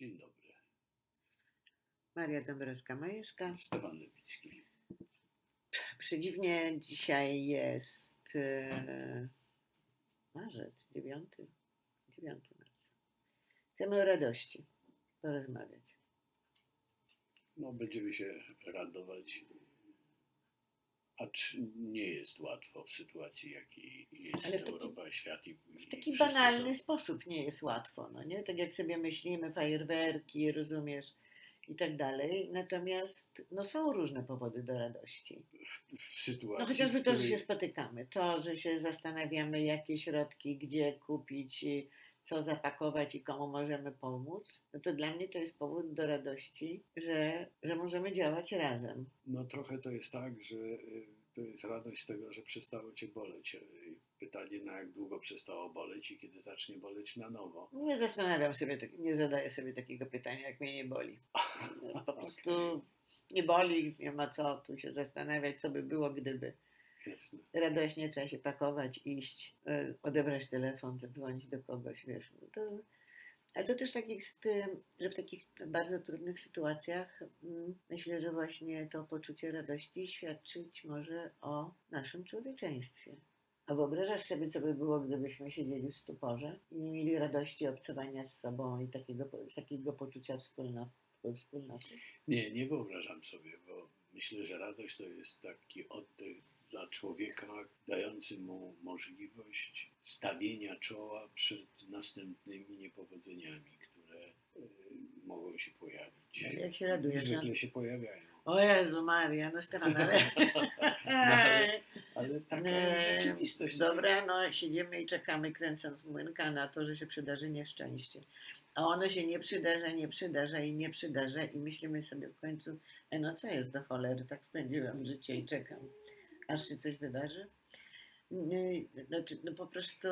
Dzień dobry. Maria Dąbrowska-Majewska. Stefan Lewicki. Przedziwnie dzisiaj jest e, marzec, 9, 9 marca. Chcemy o radości porozmawiać. No, będziemy się radować. Acz nie jest łatwo w sytuacji, jakiej jest Ale w taki- Europa, świat i W taki banalny sposób nie jest łatwo, no nie? Tak jak sobie myślimy, fajerwerki, rozumiesz, i tak dalej. Natomiast no, są różne powody do radości. W sytuacji, No chociażby to, że się spotykamy, to, że się zastanawiamy, jakie środki, gdzie kupić, i co zapakować i komu możemy pomóc, no to dla mnie to jest powód do radości, że, że możemy działać razem. No trochę to jest tak, że y, to jest radość z tego, że przestało cię boleć. Y, Pytanie, na jak długo przestało boleć i kiedy zacznie boleć na nowo. Nie zastanawiam sobie, tak- nie zadaję sobie takiego pytania, jak mnie nie boli. Po prostu nie boli, nie ma co tu się zastanawiać, co by było, gdyby. Jasne. radośnie trzeba się pakować, iść, y, odebrać telefon, zadzwonić do kogoś, wiesz. No to, ale to też tak jest, że w takich bardzo trudnych sytuacjach mm, myślę, że właśnie to poczucie radości świadczyć może o naszym człowieczeństwie. A wyobrażasz sobie, co by było, gdybyśmy siedzieli w stuporze i nie mieli radości obcowania z sobą i takiego, takiego poczucia wspólnoty? wspólnoty? Nie, nie wyobrażam sobie, bo myślę, że radość to jest taki oddech człowieka, dający mu możliwość stawienia czoła przed następnymi niepowodzeniami, które y, mogą się pojawić. Ale jak się radujesz, Zwykle się pojawiają. O Jezu Maria, no Stefan, ale... No, ale, ale taka jest rzeczywistość. Dobra, no siedzimy i czekamy, kręcąc młynka na to, że się przydarzy nieszczęście. A ono się nie przydarza, nie przydarza i nie przydarza i myślimy sobie w końcu, e no co jest do cholery, tak spędziłam życie i czekam, aż się coś wydarzy. Nie, Znaczy, no po prostu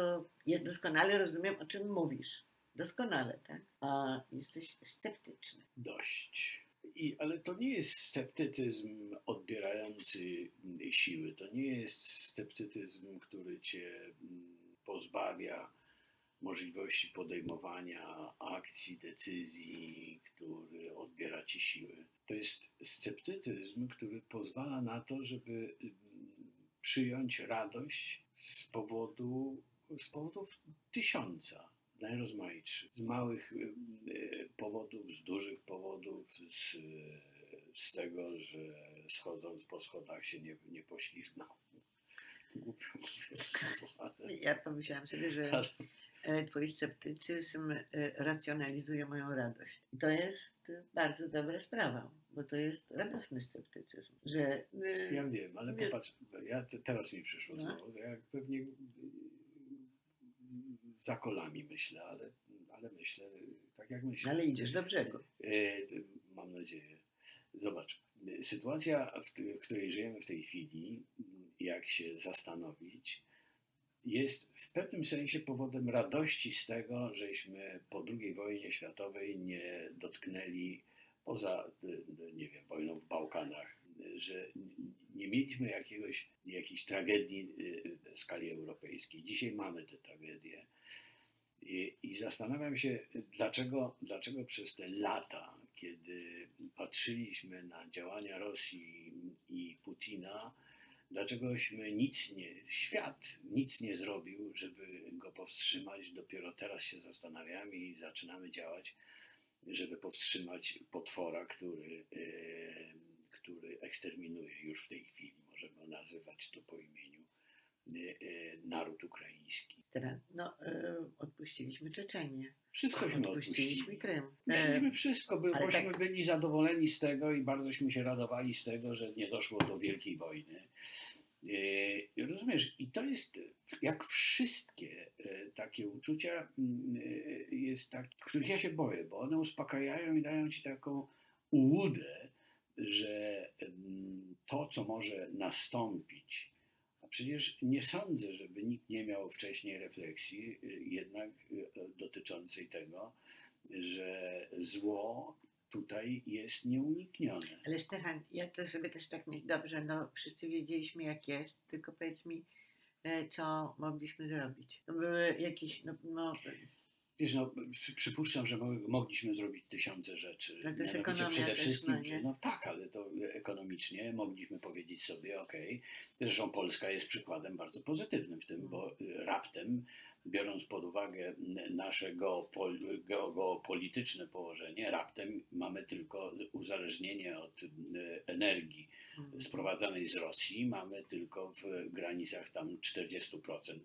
ja doskonale rozumiem, o czym mówisz. Doskonale, tak? A jesteś sceptyczny. Dość. I, ale to nie jest sceptycyzm odbierający siły. To nie jest sceptycyzm, który cię mm, pozbawia możliwości podejmowania akcji, decyzji, który odbiera ci siły. To jest sceptycyzm, który pozwala na to, żeby mm, przyjąć radość z powodu, z powodów tysiąca najrozmaitszych. Z małych y, y, powodów, z dużych powodów, z, z tego, że schodząc po schodach się nie, nie poślizgnął. Ja pomyślałam sobie, że e, twój sceptycyzm e, racjonalizuje moją radość. To jest bardzo dobra sprawa, bo to jest radosny sceptycyzm, że e, ja wiem, ale Nie. popatrz, ja te, teraz mi przyszło No. znowu, ja pewnie y, za kolami myślę, ale, ale myślę tak jak myślę. ale idziesz do brzegu. E, Mam nadzieję. Zobacz, sytuacja, w, której żyjemy w tej chwili, jak się zastanowić, jest w pewnym sensie powodem radości z tego, żeśmy po II wojnie światowej nie dotknęli poza, e, e, nie wiem, wojną w Bałkanach, e, że nie mieliśmy jakiegoś, jakiejś tragedii w skali europejskiej. Dzisiaj mamy tę tragedię. I, I zastanawiam się, dlaczego, dlaczego przez te lata, kiedy patrzyliśmy na działania Rosji i Putina, dlaczegośmy nic nie, świat nic nie zrobił, żeby go powstrzymać. Dopiero teraz się zastanawiamy i zaczynamy działać, żeby powstrzymać potwora, który, e, który eksterminuje już w tej chwili. Możemy nazywać to po imieniu e, e, naród ukraiński. Stefan, no odpuściliśmy Czeczenię, Wszystkośmy odpuściliśmy odpuścili. Krym. Musieliśmy wszystko, by, bośmy tak- byli zadowoleni z tego i barzośmy się radowali z tego, że nie doszło do wielkiej wojny. E, Rozumiesz, i to jest jak wszystkie e, takie uczucia, mm, e, jest tak, których ja się boję, bo one uspokajają i dają ci taką ułudę, że to, co może nastąpić, a przecież nie sądzę, żeby nikt nie miał wcześniej refleksji, jednak dotyczącej tego, że zło tutaj jest nieuniknione. Ale Stefan, ja to sobie też tak myślę, dobrze, no wszyscy wiedzieliśmy jak jest, tylko powiedz mi, e, co mogliśmy zrobić. No, były jakieś, no, no Wiesz, no, przy- przypuszczam, że mo- mogliśmy zrobić tysiące rzeczy. No to jest ekonomia przede też, wszystkim, no nie? że- no tak, ale to ekonomicznie mogliśmy powiedzieć sobie, okej, zresztą Polska jest przykładem bardzo pozytywnym w tym, Mm. bo y, raptem, biorąc pod uwagę nasze geopol, geo- geopolityczne położenie, raptem mamy tylko uzależnienie od y, energii Mm. sprowadzanej z Rosji mamy tylko w granicach tam 40%,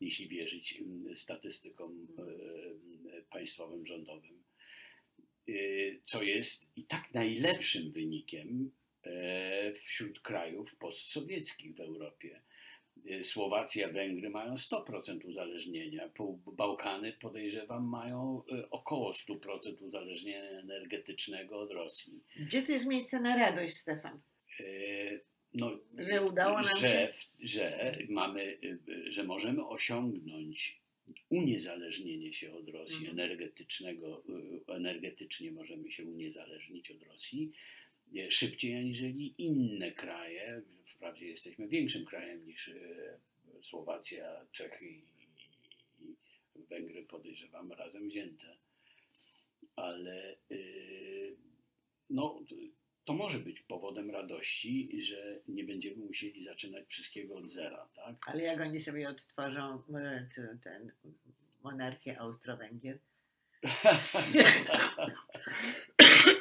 jeśli wierzyć statystykom e, państwowym, rządowym. Y, Co jest i tak najlepszym wynikiem e, wśród krajów postsowieckich w Europie. Y, Słowacja, Węgry mają 100% uzależnienia. Bałkany, podejrzewam, mają e, około 100% uzależnienia energetycznego od Rosji. Gdzie to jest miejsce na radość, Stefan? E, no, Że udało nam że, się- że mamy, że możemy osiągnąć uniezależnienie się od Rosji Mhm. energetycznego, energetycznie możemy się uniezależnić od Rosji szybciej aniżeli inne kraje. Wprawdzie jesteśmy większym krajem niż e, Słowacja, Czechy i, Węgry, podejrzewam, razem wzięte. Ale y, no, to może być powodem radości, że nie będziemy musieli zaczynać wszystkiego od zera, tak? Ale jak oni sobie odtworzą e, ten monarchię Austro-Węgier,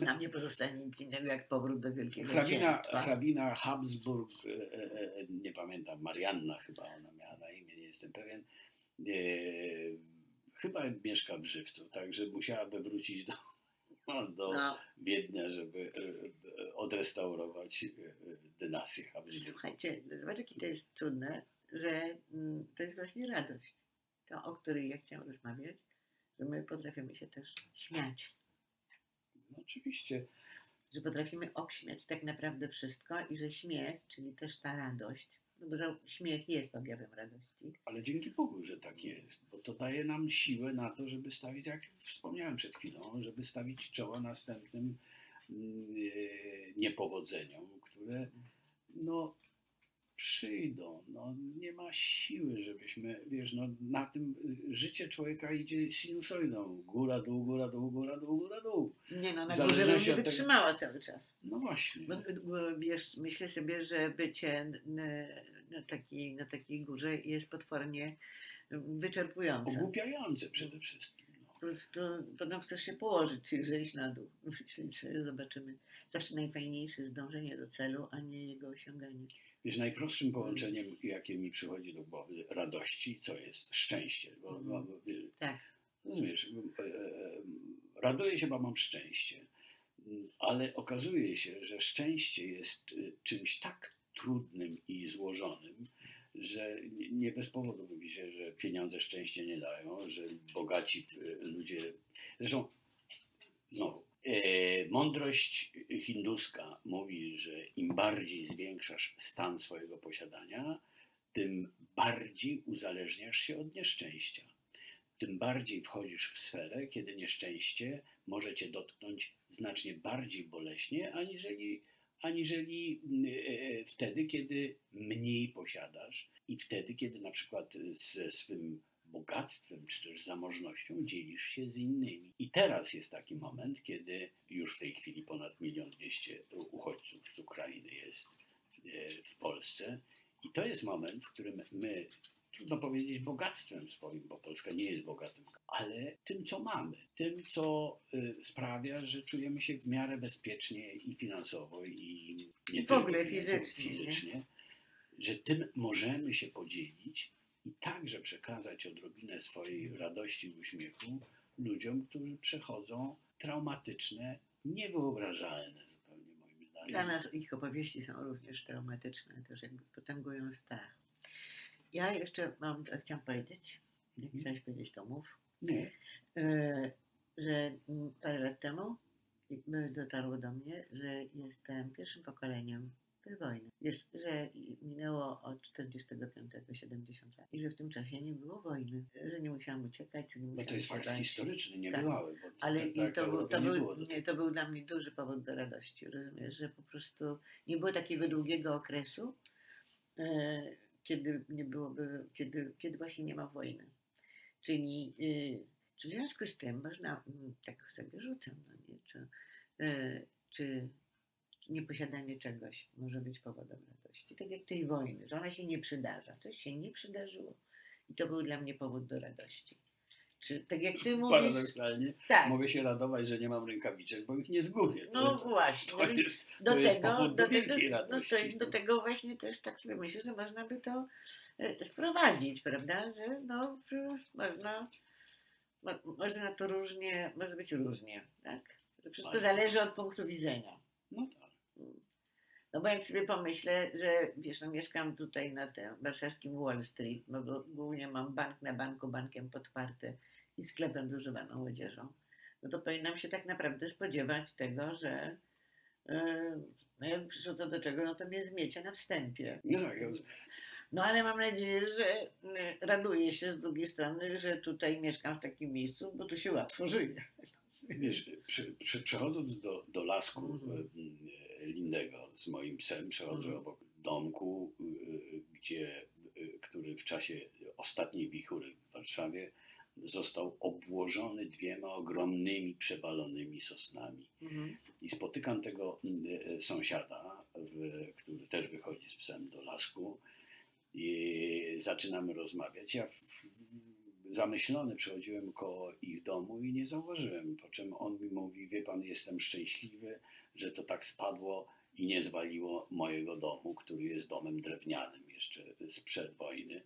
nam nie pozostanie nic innego jak powrót do wielkiego Hrabina, księstwa. hrabina Habsburg, e, e, e, nie pamiętam, Marianna chyba ona miała na imię, nie jestem pewien, chyba mieszka w Żywcu, także musiałaby wrócić do, do No, Wiednia, żeby odrestaurować dynastię Habsburg. słuchajcie, zobacz jakie to jest trudne, że mm, to jest właśnie radość, to o której ja chciałam rozmawiać, że my potrafimy się też śmiać, No, oczywiście. że potrafimy obśmiać tak naprawdę wszystko i że śmiech, czyli też ta radość, no bo śmiech jest objawem radości, Ale dzięki Bogu, że tak jest, bo to daje nam siłę na to, żeby stawić, jak wspomniałem przed chwilą, żeby stawić czoła następnym mm, e, niepowodzeniom, które no przyjdą. No, nie ma siły, żebyśmy, wiesz, no, na tym y, życie człowieka idzie sinusoidą. Góra, dół, góra, dół, góra, dół, góra, dół. Nie no, na górze bym nie od tego- wytrzymała cały czas. No właśnie. Wiesz, myślę sobie, że bycie na, takiej, na takiej górze jest potwornie wyczerpujące. Ogłupiające przede wszystkim. No. Po prostu potem chcesz się położyć zejść na dół. Sobie, zobaczymy. Zawsze najfajniejsze jest dążenie do celu, a nie jego osiąganie. Wiesz, najprostszym połączeniem, jakie mi przychodzi do głowy, radości, co jest szczęście. Bo, Mhm. bo, bo, Tak. rozumiesz, e, e, raduję się, bo mam szczęście. Mm, Ale okazuje się, że szczęście jest czymś tak trudnym i złożonym, że nie- bez powodu mówi się, że pieniądze szczęście nie dają, że bogaci ludzie. Zresztą znowu. E, Mądrość hinduska mówi, że im bardziej zwiększasz stan swojego posiadania, tym bardziej uzależniasz się od nieszczęścia. Tym bardziej wchodzisz w sferę, kiedy nieszczęście może cię dotknąć znacznie bardziej boleśnie, aniżeli, aniżeli e, wtedy, kiedy mniej posiadasz i wtedy, kiedy na przykład ze swym bogactwem czy też zamożnością dzielisz się z innymi. I teraz jest taki moment, kiedy już w tej chwili ponad milion dwieście uchodźców z Ukrainy jest e, w Polsce. I to jest moment, w którym my, trudno powiedzieć bogactwem swoim, bo Polska nie jest bogatym, ale tym, co mamy, tym, co y, sprawia, że czujemy się w miarę bezpiecznie i finansowo, i nie I w ogóle fizycznie, nie? fizycznie że tym możemy się podzielić i także przekazać odrobinę swojej radości i uśmiechu ludziom, którzy przechodzą traumatyczne, niewyobrażalne zupełnie moim zdaniem. Dla nas ich opowieści są również traumatyczne, też jakby potęgują strach. Ja jeszcze mam, chciałam powiedzieć, jak Mhm. chciałeś powiedzieć, to mów, Nie. e, że parę lat temu dotarło do mnie, że jestem pierwszym pokoleniem wojny. Wiesz, że minęło od 45 70 lat i że w tym czasie nie było wojny, że nie musiałam uciekać, nie Bo musiałam to jest fakt historyczny, nie Tak. bywały. Bo Ale tak, i tak, to, był, to, nie był, było do nie, to był dla mnie duży powód do radości, rozumiesz, że po prostu nie było takiego długiego okresu, e, kiedy nie byłoby, kiedy, kiedy właśnie nie ma wojny. Czyli czy w związku z tym można, mm, tak sobie rzucam, no nie, czy, y, czy nieposiadanie czegoś może być powodem radości. Tak jak tej wojny, że ona się nie przydarza. Coś się nie przydarzyło. I to był dla mnie powód do radości. Czy tak jak ty mówisz. Paradoksalnie Tak. mogę się radować, że nie mam rękawiczek, bo ich nie zgubię. No to, właśnie. to no więc jest, do to tego, do do tego, no to, do tego właśnie też tak sobie myślę, że można by to e, sprowadzić, prawda? Że no, można, mo, można to różnie, może być różnie, tak? To wszystko zależy od punktu widzenia. No tak. No bo jak sobie pomyślę, że wiesz, no mieszkam tutaj na tym warszawskim Wall Street, no bo głównie mam bank na banku, bankiem podparty i sklepem z używaną odzieżą, no to powinnam się tak naprawdę spodziewać tego, że yy, no jak co do czego, no to mnie zmiecie na wstępie. No, No ale mam nadzieję, że yy, raduję się z drugiej strony, że tutaj mieszkam w takim miejscu, bo tu się łatwo żyje. wiesz, przy, przy, przechodząc do, do lasku Mhm. e, Lindego z moim psem, przechodzę Mhm. obok domku, e, gdzie, e, który w czasie ostatniej wichury w Warszawie został obłożony dwiema ogromnymi, przewalonymi sosnami. Mhm. I spotykam tego e, sąsiada, który też wychodzi z psem do lasku i zaczynamy rozmawiać. Ja zamyślony przechodziłem koło ich domu i nie zauważyłem, po czym on mi mówi, wie pan, jestem szczęśliwy, że to tak spadło i nie zwaliło mojego domu, który jest domem drewnianym jeszcze sprzed wojny.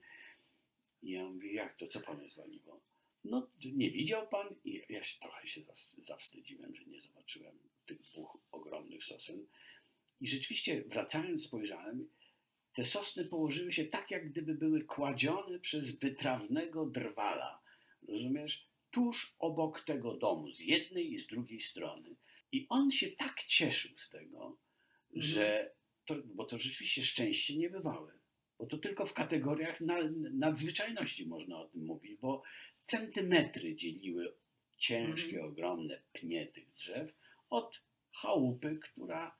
I ja mówię, jak to, co panu zwaliło? No, nie widział pan? I ja się trochę się zawstydziłem, że nie zobaczyłem tych dwóch ogromnych sosen. I rzeczywiście, wracając, spojrzałem, te sosny położyły się tak, jak gdyby były kładzione przez wytrawnego drwala. Rozumiesz? Tuż obok tego domu, z jednej i z drugiej strony. I on się tak cieszył z tego, że to, bo to rzeczywiście szczęście niebywałe. Bo to tylko w kategoriach na, nadzwyczajności można o tym mówić, bo centymetry dzieliły ciężkie, Mhm. ogromne pnie tych drzew od chałupy, która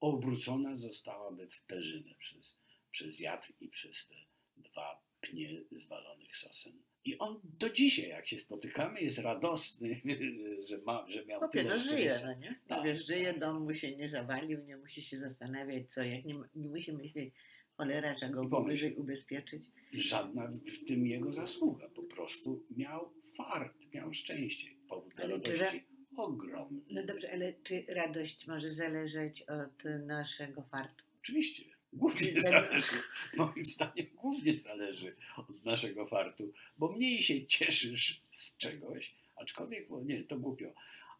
obrócona zostałaby w perzynę przez, przez wiatr i przez te dwa pnie zwalonych sosen. I on do dzisiaj, jak się spotykamy, jest radosny, że, ma, że miał Chłopie, tyle no żyje, no nie? Tak, wiesz, żyje, tak. dom mu się nie zawalił, nie musi się zastanawiać co, jak nie, nie musi myśleć, cholera, trzeba go wyżej ubezpieczyć. żadna w tym jego zasługa. Po prostu miał fart, miał szczęście. Powód do radości ogromny. No dobrze, ale czy radość może zależeć od naszego fartu? Oczywiście. Głównie zależy, moim zdaniem głównie zależy od naszego fartu, bo mniej się cieszysz z czegoś, aczkolwiek, bo nie, to głupio,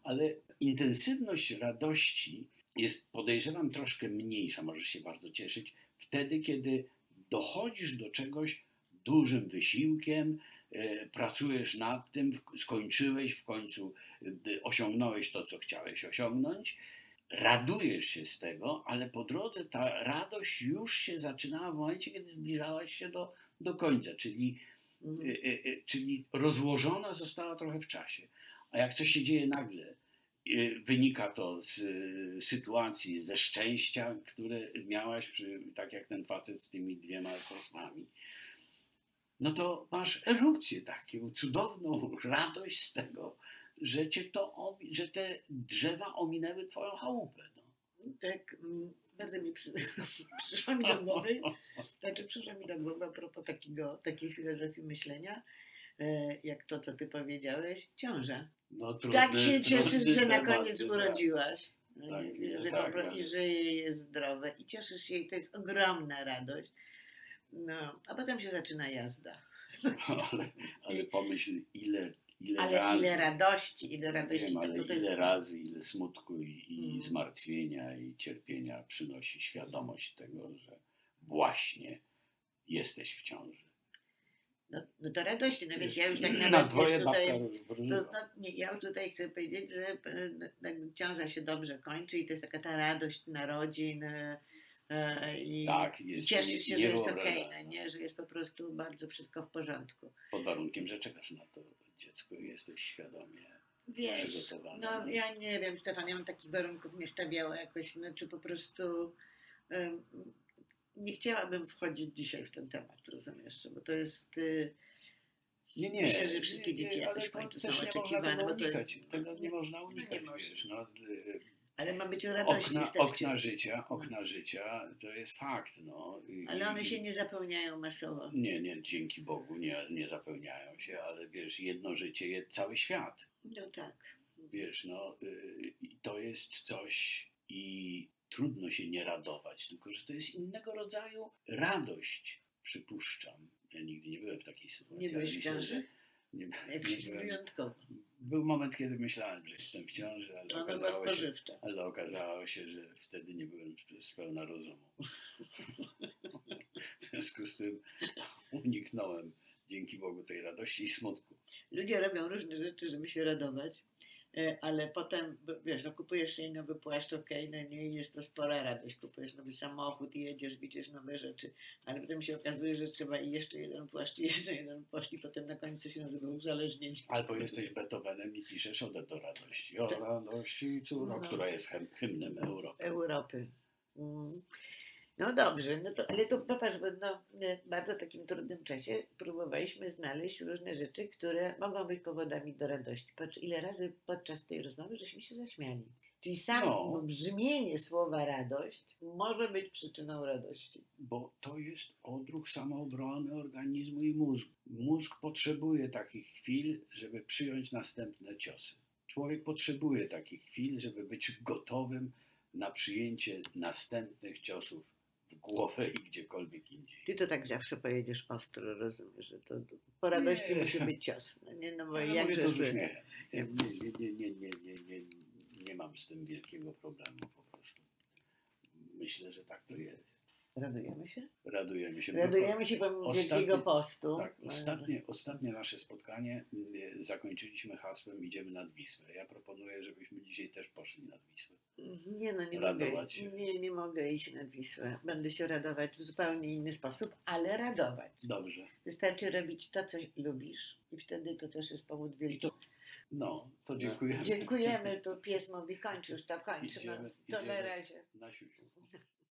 ale intensywność radości jest, podejrzewam, troszkę mniejsza, możesz się bardzo cieszyć, wtedy, kiedy dochodzisz do czegoś dużym wysiłkiem, e, pracujesz nad tym, skończyłeś w końcu, e, osiągnąłeś to, co chciałeś osiągnąć, radujesz się z tego, ale po drodze ta radość już się zaczynała w momencie, kiedy zbliżałaś się do, do końca, czyli, e, e, e, czyli rozłożona została trochę w czasie. A jak coś się dzieje nagle, e, wynika to z e, sytuacji, ze szczęścia, które miałaś, tak jak ten facet z tymi dwiema sosnami, no to masz erupcję taką cudowną radość z tego, że, cię to, że te drzewa ominęły twoją chałupę. No. Tak, mm, bardzo mi przy, przyszło mi do głowy, znaczy przyszło mi do głowy a propos takiego, takiej filozofii myślenia, e, jak to, co ty powiedziałeś, ciąża. No, trudny, Tak się cieszysz, że na temat, koniec tak. urodziłaś. No Tak, że tak, po prostu ale- żyje, jest zdrowe i cieszysz się i to jest ogromna radość. No, a potem się zaczyna jazda. Ale, ale pomyśl, ile, ile Ale razy, ile radości, ile radości. wiem, ale to ile jest, razy, ile smutku i, i Mm. zmartwienia i cierpienia przynosi świadomość tego, że właśnie jesteś w ciąży. no, no to radości, no więc ja już tak na nawet dwoje wiesz, tutaj. To, no, nie, ja już tutaj chcę powiedzieć, że jakby ciąża się dobrze kończy i to jest taka ta radość narodzin e, i Tak, jest cieszysz nie- się, że jest okej, niewyobrażalne. no, nie? że jest po prostu bardzo wszystko w porządku. Pod warunkiem, że czekasz na to dziecko i jesteś świadomie. Wiesz, no nie? ja nie wiem, Stefan, ja bym takich warunków nie stawiała jakoś, no, czy po prostu em, nie chciałabym wchodzić dzisiaj w ten temat, rozumiesz, bo to jest, y, Nie, nie. Myślę, że wszystkie nie, nie, dzieci jakoś ale w końcu są nie oczekiwane, bo to- unikać. Tego nie nie- można no nie unikać, wiesz. No, y, Ale ma być o radości okna, okna życia, okna życia to jest fakt, no. I- Ale one się nie zapełniają masowo. Nie, nie, dzięki Bogu nie, nie zapełniają się, ale wiesz, jedno życie, jest cały świat. No tak. Wiesz, no y, to jest coś i trudno się nie radować, tylko że to jest innego rodzaju radość, przypuszczam. Ja nigdy nie byłem w takiej sytuacji. Nie byłeś w ciąży? Nie, nie byłem. wyjątkowo. Był moment, kiedy myślałem, że jestem w ciąży, ale okazało się, ale okazało się, że wtedy nie byłem z pełna rozumu. W związku z tym uniknąłem dzięki Bogu tej radości i smutku. Ludzie robią różne rzeczy, żeby się radować, ale potem, wiesz, no kupujesz sobie nowy płaszcz, okej, no nie jest to spora radość, kupujesz nowy samochód jedziesz, widzisz nowe rzeczy, ale potem się okazuje, że trzeba i jeszcze jeden płaszcz, i jeszcze jeden płaszcz i potem na końcu się nazywa uzależnienie. Albo jesteś Beethovenem i piszesz odę do radości. O Tak. radości, córo, No. która jest hym- hymnem Europy. Europy. Mm. No dobrze, no to, ale to popatrz, bo no, w bardzo takim trudnym czasie próbowaliśmy znaleźć różne rzeczy, które mogą być powodami do radości. Patrz, ile razy podczas tej rozmowy żeśmy się zaśmiali. Czyli samo No. brzmienie słowa radość może być przyczyną radości. Bo to jest odruch samoobrony organizmu i mózgu. Mózg potrzebuje takich chwil, żeby przyjąć następne ciosy. Człowiek potrzebuje takich chwil, żeby być gotowym na przyjęcie następnych ciosów głowę i gdziekolwiek indziej. Ty to tak zawsze pojedziesz ostro, rozumiesz, że to po radości Nie. musi być cios. No, nie, no bo Ale jakże to z zły. uśmiechem. Nie, nie, nie, nie, nie, nie, nie, nie mam z tym wielkiego problemu po prostu. Myślę, że tak to jest. Radujemy się? Radujemy się. Radujemy się pomimo Wielkiego Postu. Tak, No, ostatnie, ostatnie nasze spotkanie y, zakończyliśmy hasłem idziemy nad Wisłę. Ja proponuję, żebyśmy dzisiaj też poszli nad Wisłę. Nie no, nie Radować mogę, się. nie, nie mogę iść nad Wisłę. Będę się radować w zupełnie inny sposób, ale radować. Dobrze. Wystarczy robić to, co lubisz i wtedy to też jest powód wielki. to No, to dziękujemy. Dziękujemy, tu pies mówi kończ już to, kończ. No, Idziemy- to na idziemy. razie. Na siusiu.